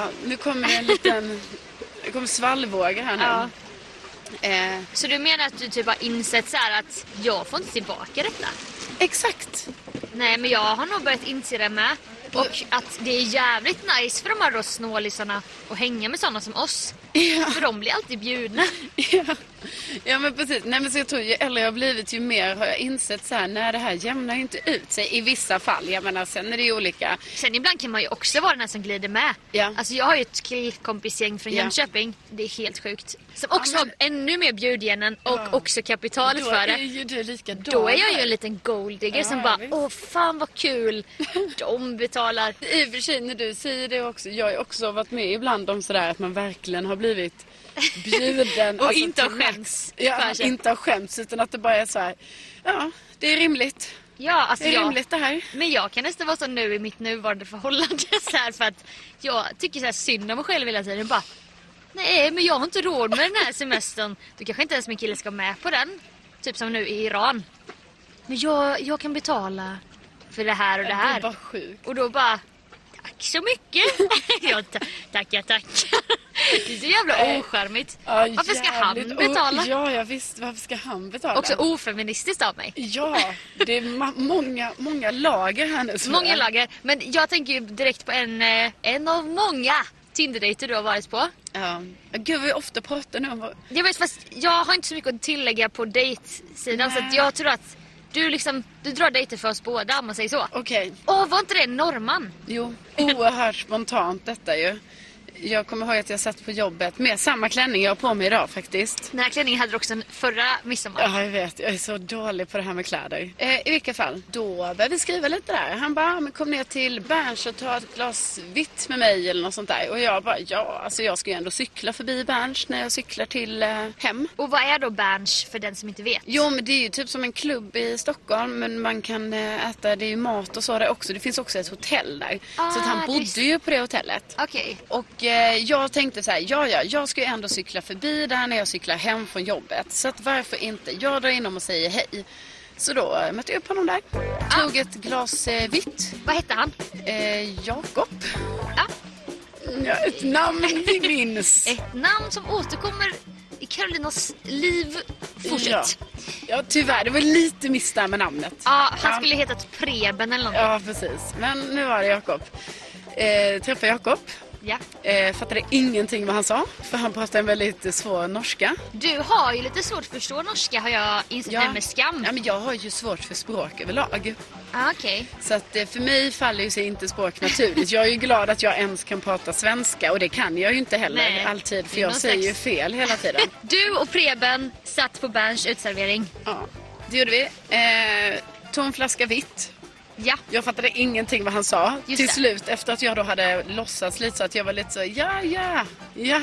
[SPEAKER 2] ja, nu kommer en liten, det kommer svallvågor här nu.
[SPEAKER 1] Ja.
[SPEAKER 2] Eh,
[SPEAKER 1] Så du menar att du typ har insett så här att jag får inte tillbaka detta?
[SPEAKER 2] exakt.
[SPEAKER 1] Nej, men jag har nog börjat inse det med. Och att det är jävligt nice för de här då snålisarna att hänga med sådana som oss.
[SPEAKER 2] Ja.
[SPEAKER 1] För de blir alltid bjudna.
[SPEAKER 2] Ja. Ja men precis. Nej men så jag tror ju äldre jag har blivit ju mer har jag insett så här, nej det här jämnar ju inte ut sig i vissa fall. Jag menar sen är det ju olika.
[SPEAKER 1] Sen ibland kan man ju också vara den här som glider med.
[SPEAKER 2] Ja.
[SPEAKER 1] Alltså jag har ju ett killkompisgäng från
[SPEAKER 2] Ja.
[SPEAKER 1] Jönköping. Det är helt sjukt. Som också
[SPEAKER 2] Ja, men-
[SPEAKER 1] har ännu mer bjudgenen och
[SPEAKER 2] Ja.
[SPEAKER 1] också kapital
[SPEAKER 2] Då
[SPEAKER 1] för
[SPEAKER 2] är
[SPEAKER 1] det.
[SPEAKER 2] ju du likadan.
[SPEAKER 1] Då är jag ju en liten golddigger
[SPEAKER 2] Ja,
[SPEAKER 1] som bara
[SPEAKER 2] visst.
[SPEAKER 1] åh fan vad kul. De betalar.
[SPEAKER 2] I och för sig när du säger det också, jag har ju också varit med ibland om sådär att man verkligen har blivit bjuden.
[SPEAKER 1] Och inte
[SPEAKER 2] till
[SPEAKER 1] har skämts
[SPEAKER 2] Ja, inte har skämts utan att det bara är så här. ja det är rimligt.
[SPEAKER 1] Ja, alltså
[SPEAKER 2] Det är
[SPEAKER 1] jag,
[SPEAKER 2] rimligt det här.
[SPEAKER 1] Men jag kan nästan vara så nu i mitt nuvarande förhållande så här för att jag tycker så här synd om mig själv hela tiden. Bara, nej men jag har inte råd med den här semestern. Då kanske inte ens min kille ska med på den. Typ som nu i Iran. Men jag, jag kan betala för det här och det
[SPEAKER 2] Det är
[SPEAKER 1] här.
[SPEAKER 2] bara sjukt.
[SPEAKER 1] Och då bara, tack så mycket. ja, ta- tackar, tackar. Det är så jävla ocharmigt.
[SPEAKER 2] Ja,
[SPEAKER 1] Varför ska han betala?
[SPEAKER 2] Ja, ja visst. Varför ska han betala?
[SPEAKER 1] Också ofeministiskt av mig.
[SPEAKER 2] Ja, det är många, många lager här nu.
[SPEAKER 1] Många
[SPEAKER 2] jag.
[SPEAKER 1] lager. Men jag tänker ju direkt på en, eh, en av många Tinder-dejter du har varit på.
[SPEAKER 2] Ja. Gud, vi ofta pratar nu om vad...
[SPEAKER 1] Jag vet fast jag har inte så mycket att tillägga på dejtsidan så jag tror att du liksom, du drar dejter för oss båda om man säger så.
[SPEAKER 2] Okej,
[SPEAKER 1] Åh, var inte det en norrman?
[SPEAKER 2] jo. Oerhört spontant detta ju. Jag kommer ihåg att jag satt på jobbet med samma klänning jag har på mig idag faktiskt.
[SPEAKER 1] Den här klänningen hade du också en förra midsommar.
[SPEAKER 2] Ja, jag vet. Jag är så dålig på det här med kläder. Eh, I vilka fall, då började vi skriva lite där. Han bara, "Ah, men kom ner till Berns och ta ett glas vitt med mig eller något sånt där. Och jag bara, ja, alltså jag ska ju ändå cykla förbi Berns när jag cyklar till eh, hem.
[SPEAKER 1] Och vad är då Berns för den som inte vet?
[SPEAKER 2] Jo, men det är ju typ som en klubb i Stockholm, men man kan eh, äta, det är ju mat och så där också. Det finns också ett hotell där.
[SPEAKER 1] Ah,
[SPEAKER 2] så att han
[SPEAKER 1] det
[SPEAKER 2] bodde ju på det hotellet.
[SPEAKER 1] Okej.
[SPEAKER 2] Och eh, jag tänkte så här, ja ja, jag ska ju ändå cykla förbi där när jag cyklar hem från jobbet. Så att varför inte? Jag drar inom och säger hej. Så då eh, mötte jag upp honom där. Tog ett glas eh, vitt.
[SPEAKER 1] Vad hette han?
[SPEAKER 2] Eh, Jakob.
[SPEAKER 1] Ja.
[SPEAKER 2] Ja, ett namn vi minns.
[SPEAKER 1] Ett namn som återkommer i Karolinas liv. Fortsätt.
[SPEAKER 2] Ja. ja, tyvärr. Det var lite miss där med namnet.
[SPEAKER 1] Ja, han skulle hetat Preben eller någonting.
[SPEAKER 2] Ja, precis. Men nu var det Jakob. Eh, träffade Jakob.
[SPEAKER 1] Ja.
[SPEAKER 2] Eh, fattade ingenting vad han sa. För han pratade en väldigt svår norska.
[SPEAKER 1] Du har ju lite svårt att förstå norska har jag insett nu med skam.
[SPEAKER 2] Ja, men jag har ju svårt för språk överlag.
[SPEAKER 1] Ah, Okej.
[SPEAKER 2] Så att eh, för mig faller ju sig inte språk naturligt. Jag är ju glad att jag ens kan prata svenska och det kan jag ju inte heller
[SPEAKER 1] Nej,
[SPEAKER 2] alltid för jag säger ju fel hela tiden.
[SPEAKER 1] Du och Preben satt på Berns utservering.
[SPEAKER 2] Ja, det gjorde vi. Eh, tom flaska vitt.
[SPEAKER 1] Ja.
[SPEAKER 2] Jag fattade ingenting vad han sa.
[SPEAKER 1] Just
[SPEAKER 2] Till
[SPEAKER 1] det.
[SPEAKER 2] slut efter att jag då hade låtsats lite så att jag var lite så ja, ja, ja,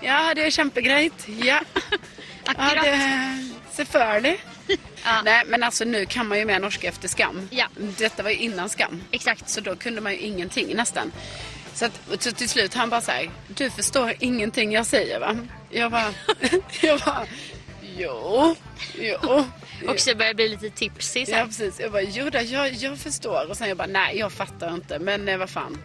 [SPEAKER 2] ja, det är kämpegrejt, ja. ja,
[SPEAKER 1] Akkurat.
[SPEAKER 2] det selvfølgelig.
[SPEAKER 1] Ja.
[SPEAKER 2] Nej, men alltså nu kan man ju mer norska efter skam.
[SPEAKER 1] Ja.
[SPEAKER 2] Detta var ju innan skam.
[SPEAKER 1] Exakt.
[SPEAKER 2] Så då kunde man ju ingenting nästan. Så, att, så till slut han bara så här, du förstår ingenting jag säger va? Jag bara, jag bara, jo, jo.
[SPEAKER 1] Också börjar bli lite tipsig.
[SPEAKER 2] Ja precis, jag bara, jo då, jag, jag förstår. Och sen jag bara, nej jag fattar inte, men eh, vad fan.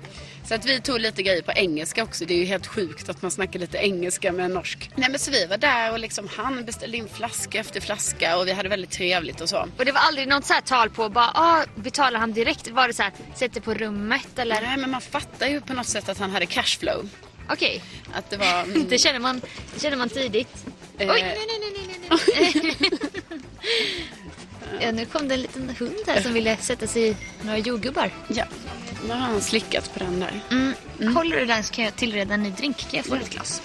[SPEAKER 2] Så att vi tog lite grejer på engelska också. Det är ju helt sjukt att man snackar lite engelska med en norsk. Nej men så vi var där och liksom han beställde in flaska efter flaska och vi hade väldigt trevligt och så.
[SPEAKER 1] Och det var aldrig något så här tal på bara, ah, betalar han direkt? Var det så här, sätter på rummet eller?
[SPEAKER 2] Nej men man fattar ju på något sätt att han hade cashflow.
[SPEAKER 1] Okej.
[SPEAKER 2] Att det var... mm,
[SPEAKER 1] Det, känner man, det känner man tidigt.
[SPEAKER 2] Eh.
[SPEAKER 1] Oj, nej, nej, nej, nej, nej, nej. ja, nu kom det en liten hund här som ville sätta sig i några jordgubbar.
[SPEAKER 2] ja, nu har han slickat på den där.
[SPEAKER 1] Mm. Håller du den så kan jag tillreda en ny drink. Kan jag få ett glas?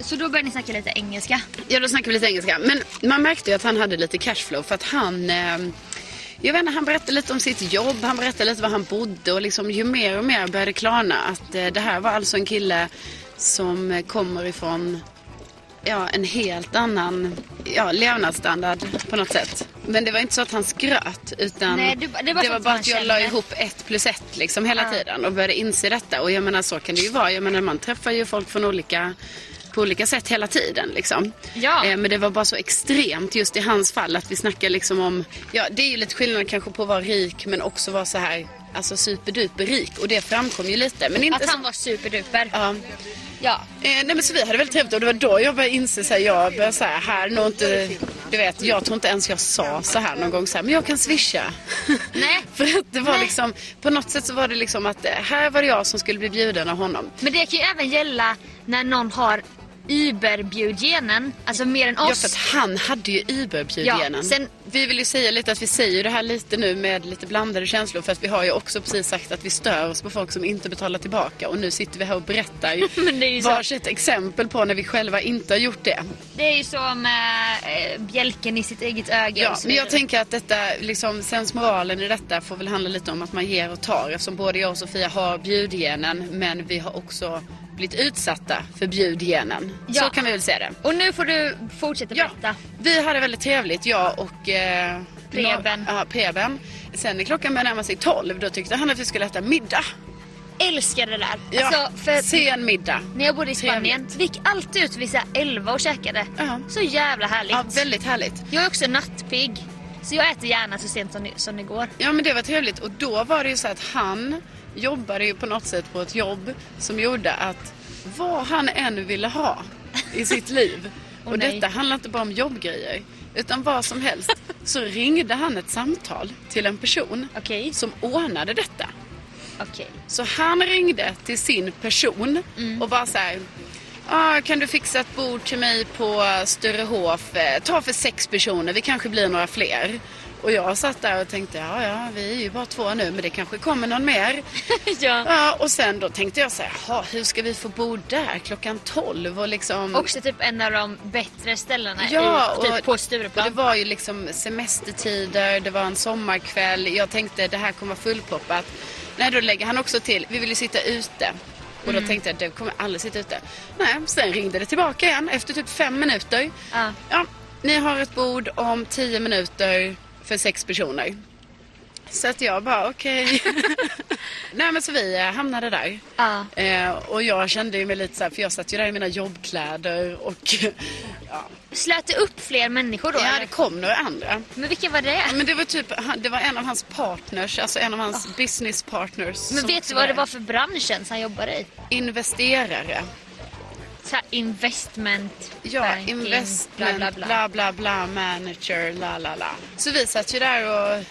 [SPEAKER 1] Så då började ni snacka lite engelska.
[SPEAKER 2] Ja, då snackar vi lite engelska. Men man märkte ju att han hade lite cashflow för att han... Eh, jag vet inte, han berättade lite om sitt jobb, han berättade lite var han bodde och liksom ju mer och mer började klarna att eh, det här var alltså en kille som eh, kommer ifrån ja, en helt annan ja, levnadsstandard på något sätt. Men det var inte så att han skröt utan
[SPEAKER 1] Nej, det- det var så att
[SPEAKER 2] bara att jag
[SPEAKER 1] kände.
[SPEAKER 2] la ihop ett plus ett liksom hela
[SPEAKER 1] Ja.
[SPEAKER 2] tiden och började inse detta. Och jag menar så kan det ju vara. Jag menar man träffar ju folk från olika på olika sätt hela tiden liksom.
[SPEAKER 1] Ja.
[SPEAKER 2] Eh, men det var bara så extremt just i hans fall att vi snackar liksom om, ja det är ju lite skillnad kanske på att vara rik men också vara så här, alltså superduper rik och det framkom ju lite. Men inte
[SPEAKER 1] Att han var superduper.
[SPEAKER 2] ja.
[SPEAKER 1] Ja.
[SPEAKER 2] Eh, nej men så vi hade väldigt trevligt och det var då jag började inse så här, jag började så här, här nog inte, du vet, jag tror inte ens jag sa så här någon gång så här, men jag kan swisha.
[SPEAKER 1] Nej.
[SPEAKER 2] För att det var
[SPEAKER 1] Nej.
[SPEAKER 2] liksom, på något sätt så var det liksom att eh, här var det jag som skulle bli bjuden av honom.
[SPEAKER 1] Men det kan ju även gälla när någon har Uber-bjudgenen. Alltså mer än
[SPEAKER 2] Ja,
[SPEAKER 1] oss.
[SPEAKER 2] för att han hade ju Uber-bjudgenen.
[SPEAKER 1] Ja, sen-
[SPEAKER 2] Vi vill ju säga lite att vi säger det här lite nu med lite blandade känslor för att vi har ju också precis sagt att vi stör oss på folk som inte betalar tillbaka och nu sitter vi här och berättar
[SPEAKER 1] ju så.
[SPEAKER 2] varsitt exempel på när vi själva inte har gjort det.
[SPEAKER 1] Det är ju så med eh, bjälken i sitt eget öga.
[SPEAKER 2] Ja,
[SPEAKER 1] så
[SPEAKER 2] men jag tänker att detta, liksom, sensmoralen i detta får väl handla lite om att man ger och tar eftersom både jag och Sofia har bjudgenen men vi har också blivit utsatta för bjudgenen.
[SPEAKER 1] Ja.
[SPEAKER 2] Så kan vi väl säga det.
[SPEAKER 1] Och nu får du fortsätta
[SPEAKER 2] Ja,
[SPEAKER 1] berätta.
[SPEAKER 2] vi hade väldigt trevligt, jag och eh,
[SPEAKER 1] Preben.
[SPEAKER 2] Ja, Preben. Sen när klockan började närma sig 12 då tyckte han att vi skulle äta middag.
[SPEAKER 1] Älskar det där.
[SPEAKER 2] Ja,
[SPEAKER 1] Alltså, för
[SPEAKER 2] sen middag.
[SPEAKER 1] när jag bodde i Spanien, vi gick alltid ut vid så här 11 och käkade.
[SPEAKER 2] Ja.
[SPEAKER 1] Så jävla härligt.
[SPEAKER 2] Ja, väldigt härligt.
[SPEAKER 1] Jag är också nattpigg. Så jag äter gärna så sent som, som det går.
[SPEAKER 2] Ja men det var trevligt och då var det ju så att han jobbade ju på något sätt på ett jobb som gjorde att vad han än ville ha i sitt liv
[SPEAKER 1] Åh,
[SPEAKER 2] och
[SPEAKER 1] nej.
[SPEAKER 2] detta handlar inte bara om jobbgrejer utan vad som helst så ringde han ett samtal till en person
[SPEAKER 1] Okej.
[SPEAKER 2] som ordnade detta.
[SPEAKER 1] Okej.
[SPEAKER 2] Så han ringde till sin person och bara så här. Ah, kan du fixa ett bord till mig på Sturehof? Eh, Ta för sex personer, vi kanske blir några fler. Och jag satt där och tänkte, ja ja, vi är ju bara två nu, men det kanske kommer någon mer.
[SPEAKER 1] ja.
[SPEAKER 2] Ja, och sen då tänkte jag så här, "Jaha, hur ska vi få bord där klockan 12? Och liksom...
[SPEAKER 1] Också typ en av de bättre ställena
[SPEAKER 2] Ja,
[SPEAKER 1] i, typ
[SPEAKER 2] och,
[SPEAKER 1] på
[SPEAKER 2] och det
[SPEAKER 1] Stureplan.
[SPEAKER 2] var ju liksom semestertider, det var en sommarkväll. Jag tänkte det här kommer vara fullproppat. Nej, då lägger han också till, vi vill ju sitta ute. Och
[SPEAKER 1] Mm.
[SPEAKER 2] då tänkte jag, det kommer aldrig sitta ute. Nej, sen ringde det tillbaka igen efter typ fem minuter.
[SPEAKER 1] Ja.
[SPEAKER 2] Ja, ni har ett bord om tio minuter för sex personer. Så att jag bara, okej. Nej men så vi eh, hamnade där.
[SPEAKER 1] Ja.
[SPEAKER 2] Eh, och jag kände ju mig lite så här, för jag satt ju där i mina jobbkläder och ja,
[SPEAKER 1] Slöt det upp fler människor då?
[SPEAKER 2] ja
[SPEAKER 1] eller?
[SPEAKER 2] det kom några andra.
[SPEAKER 1] Men vilka var det?
[SPEAKER 2] Men det var typ, det var en av hans partners, alltså en av hans business partners.
[SPEAKER 1] Men vet du vad det var för branschen som han jobbade i?
[SPEAKER 2] Investerare.
[SPEAKER 1] Så investment,
[SPEAKER 2] Ja,
[SPEAKER 1] banking,
[SPEAKER 2] investment,
[SPEAKER 1] bla bla bla.
[SPEAKER 2] bla manager, la la la. Så vi satt ju där och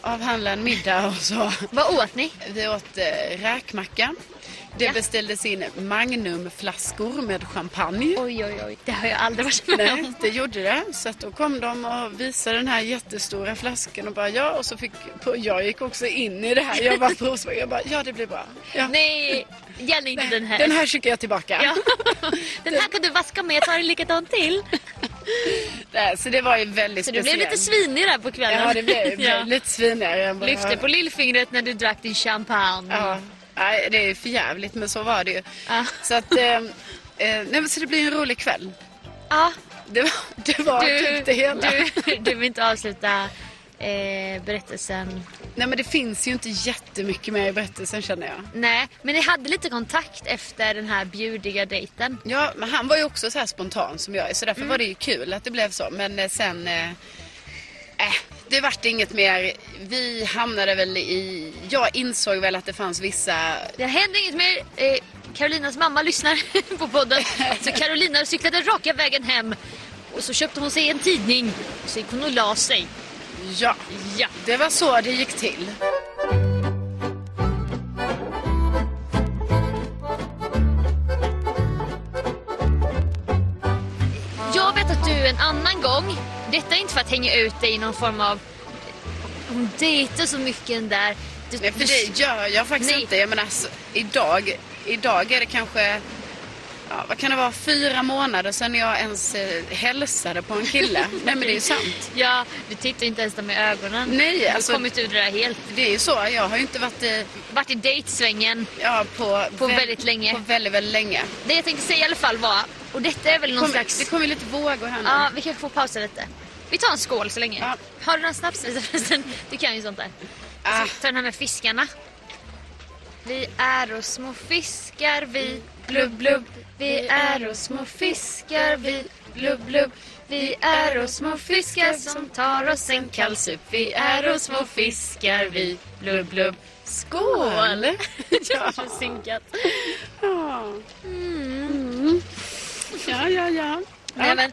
[SPEAKER 2] avhandlade en middag och så.
[SPEAKER 1] Vad åt ni?
[SPEAKER 2] Vi åt eh, räkmacka. Det
[SPEAKER 1] Ja.
[SPEAKER 2] beställdes in Magnumflaskor med champagne.
[SPEAKER 1] Oj, oj, oj. Det har jag aldrig varit med
[SPEAKER 2] Nej,
[SPEAKER 1] om.
[SPEAKER 2] det gjorde det. Så att då kom de och visade den här jättestora flaskan och bara ja. Och så fick, jag gick också in i det här. Jag bara provsmakade. Jag bara ja det blir bra. Ja.
[SPEAKER 1] Nej, gäller inte den här.
[SPEAKER 2] Den här skickar jag tillbaka.
[SPEAKER 1] Ja. Den här kan du vaska med, jag tar en likadan till.
[SPEAKER 2] Så det var ju väldigt
[SPEAKER 1] Så du
[SPEAKER 2] speciellt.
[SPEAKER 1] blev lite svinig där på kvällen.
[SPEAKER 2] Ja det blev, blev
[SPEAKER 1] Ja.
[SPEAKER 2] lite svinigare bara...
[SPEAKER 1] Lyfte på lillfingret när du drack din champagne.
[SPEAKER 2] Ja, nej, det är för jävligt men så var det ju.
[SPEAKER 1] Ja.
[SPEAKER 2] Så att, eh, eh, nej, så det blir en rolig kväll.
[SPEAKER 1] Ja,
[SPEAKER 2] Det var, det var
[SPEAKER 1] du,
[SPEAKER 2] typ det hela.
[SPEAKER 1] du, du vill inte avsluta eh, berättelsen.
[SPEAKER 2] Nej men det finns ju inte jättemycket mer i berättelsen känner jag.
[SPEAKER 1] Nej, men ni hade lite kontakt efter den här bjudiga dejten.
[SPEAKER 2] Ja, men han var ju också så här spontan som jag är så därför var det ju kul att det blev så. Men eh, sen, eh, äh, det vart inget mer. Vi hamnade väl i, jag insåg väl att det fanns vissa
[SPEAKER 1] Det hände inget mer. Eh, Carolinas mamma lyssnar på podden. Så Carolina cyklade raka vägen hem. Och så köpte hon sig en tidning. Och så gick hon och la sig.
[SPEAKER 2] Ja,
[SPEAKER 1] ja,
[SPEAKER 2] det var så det gick till.
[SPEAKER 1] Jag vet att du en annan gång, detta är inte för att hänga ut dig i någon form av... Hon dejtar så mycket den där... Du,
[SPEAKER 2] nej, för det gör jag faktiskt
[SPEAKER 1] nej.
[SPEAKER 2] inte. Jag menar, alltså, idag, idag är det kanske ja, vad kan det vara, fyra månader sedan jag ens eh, hälsade på en kille. Nej men det är ju sant.
[SPEAKER 1] Ja, du tittar inte ens dem i ögonen.
[SPEAKER 2] Nej,
[SPEAKER 1] du har
[SPEAKER 2] alltså-
[SPEAKER 1] kommit ur det där helt.
[SPEAKER 2] Det är ju så. Jag har ju inte varit i,
[SPEAKER 1] Varit i dejtsvängen.
[SPEAKER 2] ja, på,
[SPEAKER 1] På
[SPEAKER 2] väl-
[SPEAKER 1] väldigt länge.
[SPEAKER 2] På väldigt, väldigt länge.
[SPEAKER 1] Det jag tänkte säga i alla fall var, och detta är väl någon
[SPEAKER 2] kommer,
[SPEAKER 1] slags...
[SPEAKER 2] det kommer lite vågor här nu.
[SPEAKER 1] Ja, vi kan få pausa lite. Vi tar en skål så länge.
[SPEAKER 2] Ja.
[SPEAKER 1] Har du någon snaps förresten? Du kan ju sånt där.
[SPEAKER 2] Ah.
[SPEAKER 1] Så, ta den här med fiskarna. Vi är och små fiskar vi, blubb blubb. Vi är och små fiskar vi, blubb blubb. Vi är och små fiskar som tar oss en kall sup. Vi är och små fiskar vi, blubb blubb. Skål!
[SPEAKER 2] Ja.
[SPEAKER 1] Så synkat.
[SPEAKER 2] Ja. Mm. Ja, ja, ja.
[SPEAKER 1] Nej, men,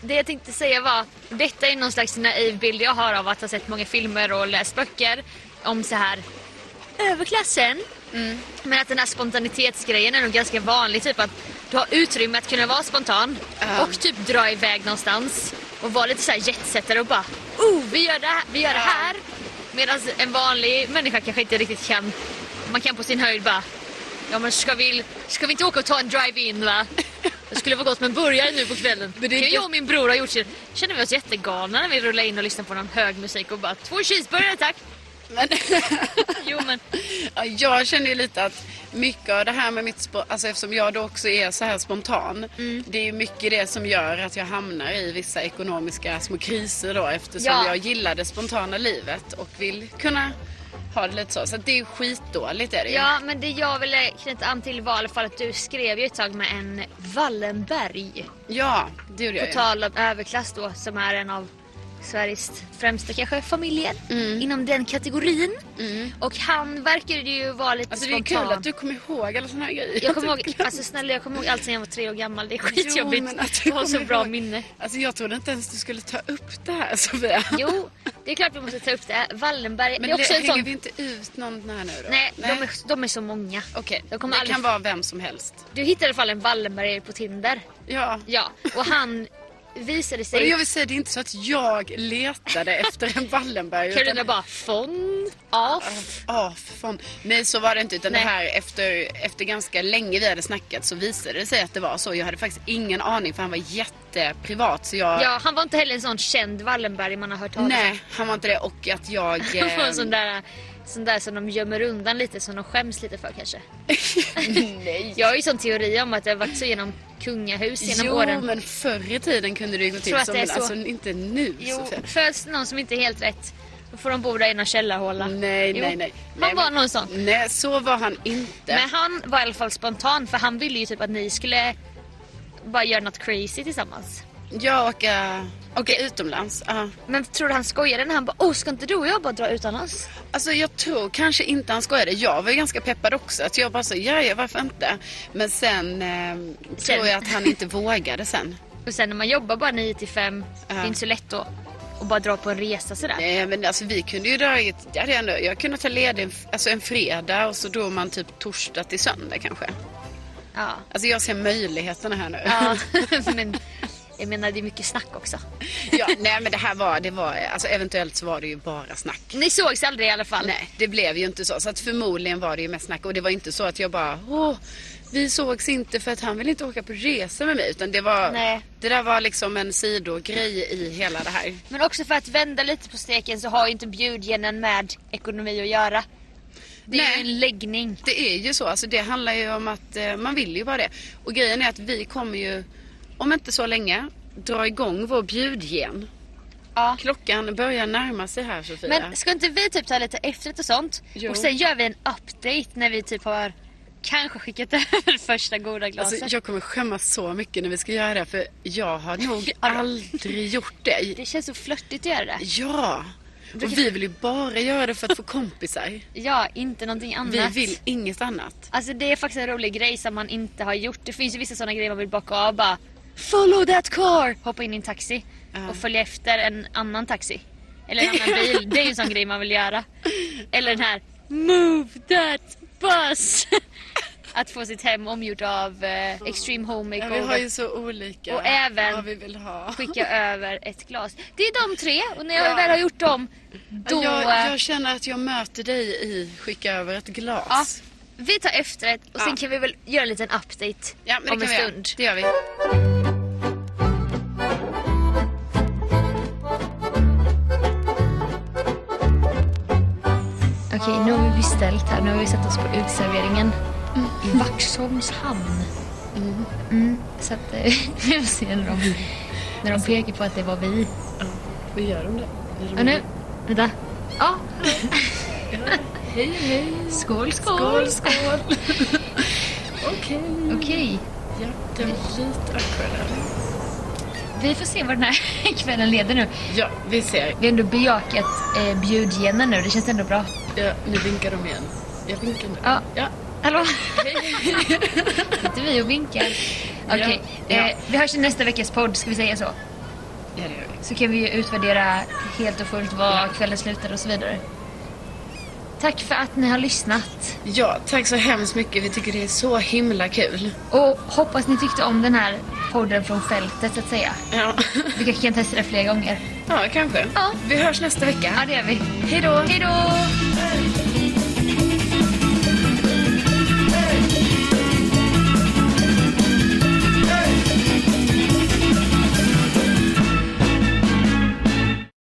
[SPEAKER 1] det jag tänkte säga var, detta är någon slags naiv bild jag har av att ha sett många filmer och läst böcker om så här överklassen.
[SPEAKER 2] Mm.
[SPEAKER 1] Men att den här spontanitetsgrejen är nog ganska vanlig, typ att du har utrymme att kunna vara spontan
[SPEAKER 2] Ja.
[SPEAKER 1] och typ dra iväg någonstans och vara lite så här jetsettare och bara oh, vi gör det här, vi gör det
[SPEAKER 2] Ja.
[SPEAKER 1] här. Medan en vanlig människa kanske inte riktigt kan, man kan på sin höjd bara Ja men ska vi, ska vi inte åka och ta en drive-in va? Det skulle vara gott med en burgare nu på kvällen.
[SPEAKER 2] Men det är
[SPEAKER 1] det jag och min bror har gjort så känner vi oss jättegalna när vi rullar in och lyssnar på någon hög musik och bara två cheeseburgare tack.
[SPEAKER 2] Men,
[SPEAKER 1] Jo men
[SPEAKER 2] ja, jag känner ju lite att mycket av det här med mitt alltså eftersom jag då också är så här spontan.
[SPEAKER 1] Mm.
[SPEAKER 2] Det är ju mycket det som gör att jag hamnar i vissa ekonomiska små kriser då eftersom
[SPEAKER 1] Ja.
[SPEAKER 2] jag gillar det spontana livet och vill kunna ha det lite så. Så det är skitdåligt är det ju.
[SPEAKER 1] Ja, men det jag ville knyta an till var i alla fall att du skrev ju ett tag med en Wallenberg.
[SPEAKER 2] Ja, det gjorde jag
[SPEAKER 1] På tal om överklass då, som är en av Sveriges främsta kanske familjer
[SPEAKER 2] Mm.
[SPEAKER 1] inom den kategorin.
[SPEAKER 2] Mm.
[SPEAKER 1] Och han verkade ju vara lite
[SPEAKER 2] Alltså det är
[SPEAKER 1] spontan.
[SPEAKER 2] kul att du kommer ihåg alla såna här grejer.
[SPEAKER 1] Jag kommer ihåg, alltså snälla jag kommer ihåg allt sen jag var tre år gammal. Det är skitjobbigt.
[SPEAKER 2] Jo, att du
[SPEAKER 1] jag har så bra
[SPEAKER 2] ihåg.
[SPEAKER 1] minne.
[SPEAKER 2] Alltså jag trodde inte ens du skulle ta upp det här Sofia.
[SPEAKER 1] Jo, det är klart vi måste ta upp det. Wallenberg,
[SPEAKER 2] Men
[SPEAKER 1] det är också
[SPEAKER 2] det,
[SPEAKER 1] en
[SPEAKER 2] hänger
[SPEAKER 1] sån...
[SPEAKER 2] vi inte ut någon här nu då?
[SPEAKER 1] Nej, De, är, de är så många.
[SPEAKER 2] Okej,
[SPEAKER 1] Jag
[SPEAKER 2] det
[SPEAKER 1] kommer aldrig-
[SPEAKER 2] kan vara vem som helst.
[SPEAKER 1] Du hittade i alla fall en Wallenberg på Tinder.
[SPEAKER 2] Ja.
[SPEAKER 1] Ja, och han visade
[SPEAKER 2] Och
[SPEAKER 1] sig...
[SPEAKER 2] jag vill säga, det är inte så att jag letade efter en Wallenberg.
[SPEAKER 1] Carolina bara fon, off.
[SPEAKER 2] Ja, för fan. Nej, så var det inte. Utan
[SPEAKER 1] Nej.
[SPEAKER 2] det här efter, efter ganska länge vi hade snackat så visade det sig att det var så. Jag hade faktiskt ingen aning för han var jätteprivat. Så jag...
[SPEAKER 1] Ja, han var inte heller en sån känd Wallenberg man har hört talas om.
[SPEAKER 2] Nej, han var inte det. Och att jag...
[SPEAKER 1] Han var en
[SPEAKER 2] eh,
[SPEAKER 1] sån där, sån där som de gömmer undan lite, som de skäms lite för kanske.
[SPEAKER 2] Nej.
[SPEAKER 1] Jag har ju sån teori om att det har varit så genom kungahus genom
[SPEAKER 2] Jo,
[SPEAKER 1] åren.
[SPEAKER 2] men förr i tiden kunde det ju gå till så. Men
[SPEAKER 1] så.
[SPEAKER 2] alltså inte nu
[SPEAKER 1] Jo,
[SPEAKER 2] Sofia.
[SPEAKER 1] föds någon som inte är helt rätt, då får de bo där i någon källarhåla.
[SPEAKER 2] Nej,
[SPEAKER 1] Jo,
[SPEAKER 2] nej, nej.
[SPEAKER 1] Han
[SPEAKER 2] nej,
[SPEAKER 1] var
[SPEAKER 2] men-
[SPEAKER 1] någon sån.
[SPEAKER 2] Nej, så var han inte.
[SPEAKER 1] Men han var i alla fall spontan för han ville ju typ att ni skulle bara göra något crazy tillsammans.
[SPEAKER 2] Jag åka, åka utomlands. Ja.
[SPEAKER 1] Men tror du han skojade när han bara åh ska inte du och jag bara dra utomlands?
[SPEAKER 2] Alltså jag tror kanske inte han skojade. Jag var ju ganska peppad också. Att jag bara så, ja, varför inte? Men sen, eh,
[SPEAKER 1] Sen.
[SPEAKER 2] tror jag att han inte vågade sen.
[SPEAKER 1] Och sen när man jobbar bara 9 till 5, det är inte så lätt att bara dra på en resa sådär.
[SPEAKER 2] Nej men alltså vi kunde ju dra ett, jag, hade ändå, jag kunde ta ledig en, f- alltså en fredag och så drog man typ torsdag till söndag kanske.
[SPEAKER 1] Ja.
[SPEAKER 2] Alltså jag ser möjligheterna här nu.
[SPEAKER 1] ja. men jag menar det är mycket snack också.
[SPEAKER 2] ja, nej men det här var, det var, alltså eventuellt så var det ju bara snack.
[SPEAKER 1] Ni sågs aldrig i alla fall?
[SPEAKER 2] Nej, det blev ju inte så. Så att förmodligen var det ju mest snack. Och det var inte så att jag bara, åh, vi sågs inte för att han vill inte åka på resa med mig. Utan det var,
[SPEAKER 1] Nej.
[SPEAKER 2] det där var liksom en sidogrej i hela det här.
[SPEAKER 1] Men också för att vända lite på steken så har ju inte bjudgenen med ekonomi att göra. Det är
[SPEAKER 2] Nej.
[SPEAKER 1] ju en läggning.
[SPEAKER 2] Det är ju så, alltså det handlar ju om att eh, man vill ju bara det. Och grejen är att vi kommer ju, om inte så länge, dra igång vår bjudgen.
[SPEAKER 1] Ja.
[SPEAKER 2] Klockan börjar närma sig här Sofia.
[SPEAKER 1] Men ska inte vi typ ta lite efterrätt och sånt?
[SPEAKER 2] Jo.
[SPEAKER 1] Och sen gör vi en update när vi typ har kanske skickat över första goda glaset.
[SPEAKER 2] Alltså, jag kommer skämmas så mycket när vi ska göra det för jag har nog aldrig gjort det.
[SPEAKER 1] Det känns så flörtigt att göra det.
[SPEAKER 2] Ja! Och vi vill ju bara göra det för att få kompisar.
[SPEAKER 1] Ja, inte någonting annat.
[SPEAKER 2] Vi vill inget annat.
[SPEAKER 1] Alltså det är faktiskt en rolig grej som man inte har gjort. Det finns ju vissa sådana grejer man vill bocka av bara Follow that car! Hoppa in i en taxi
[SPEAKER 2] Ja.
[SPEAKER 1] och följa efter en annan taxi. Eller en annan bil. Det är ju en sån grej man vill göra. Eller den här Move that bus! att få sitt hem omgjort av eh, Extreme Home
[SPEAKER 2] Ja,
[SPEAKER 1] Makeover.
[SPEAKER 2] vi har ju så olika
[SPEAKER 1] Och även. Skicka över ett glas. Det är de tre och när jag
[SPEAKER 2] Ja.
[SPEAKER 1] väl har gjort dem då...
[SPEAKER 2] Jag,
[SPEAKER 1] eh,
[SPEAKER 2] jag känner att jag möter dig i skicka över ett glas.
[SPEAKER 1] ja, vi tar efterrätt och sen
[SPEAKER 2] Ja.
[SPEAKER 1] kan vi väl göra en liten update
[SPEAKER 2] Ja,
[SPEAKER 1] om en stund.
[SPEAKER 2] Det gör vi.
[SPEAKER 1] Okej, nu har vi beställt här. Nu har vi satt oss på utserveringen i Vaxholms hamn. Mm. Så att eh, vi får se när de, när de pekar på att det var vi.
[SPEAKER 2] Ja, vi gör de det. De
[SPEAKER 1] Och nu, vänta. Ja,
[SPEAKER 2] Hej, hej.
[SPEAKER 1] skål, skål.
[SPEAKER 2] Skål, skål. Okej.
[SPEAKER 1] Okej,
[SPEAKER 2] Ja, det var lite eller?
[SPEAKER 1] vi får se vad den här kvällen leder nu.
[SPEAKER 2] Ja, vi ser.
[SPEAKER 1] Vi har ändå bejakat eh, bjudgenen nu, det känns ändå bra.
[SPEAKER 2] Ja, nu vinkar de igen. Jag vinkar nu.
[SPEAKER 1] Ja.
[SPEAKER 2] ja.
[SPEAKER 1] Hallå? Sitter vi och vinkar? Okej,
[SPEAKER 2] Ja, ja.
[SPEAKER 1] eh, vi hörs i nästa veckas podd, ska vi säga så?
[SPEAKER 2] Ja, det gör vi.
[SPEAKER 1] Så kan vi ju utvärdera helt och fullt vad
[SPEAKER 2] Ja.
[SPEAKER 1] kvällen slutade och så vidare. Tack för att ni har lyssnat.
[SPEAKER 2] Ja, tack så hemskt mycket. Vi tycker det är så himla kul.
[SPEAKER 1] Och hoppas ni tyckte om den här podden från fältet så att säga.
[SPEAKER 2] Ja,
[SPEAKER 1] Vi kanske kan testa det fler gånger.
[SPEAKER 2] ja kanske.
[SPEAKER 1] Ja.
[SPEAKER 2] Vi hörs nästa vecka.
[SPEAKER 1] Ja, det gör vi.
[SPEAKER 2] Hej då!
[SPEAKER 1] Hej då!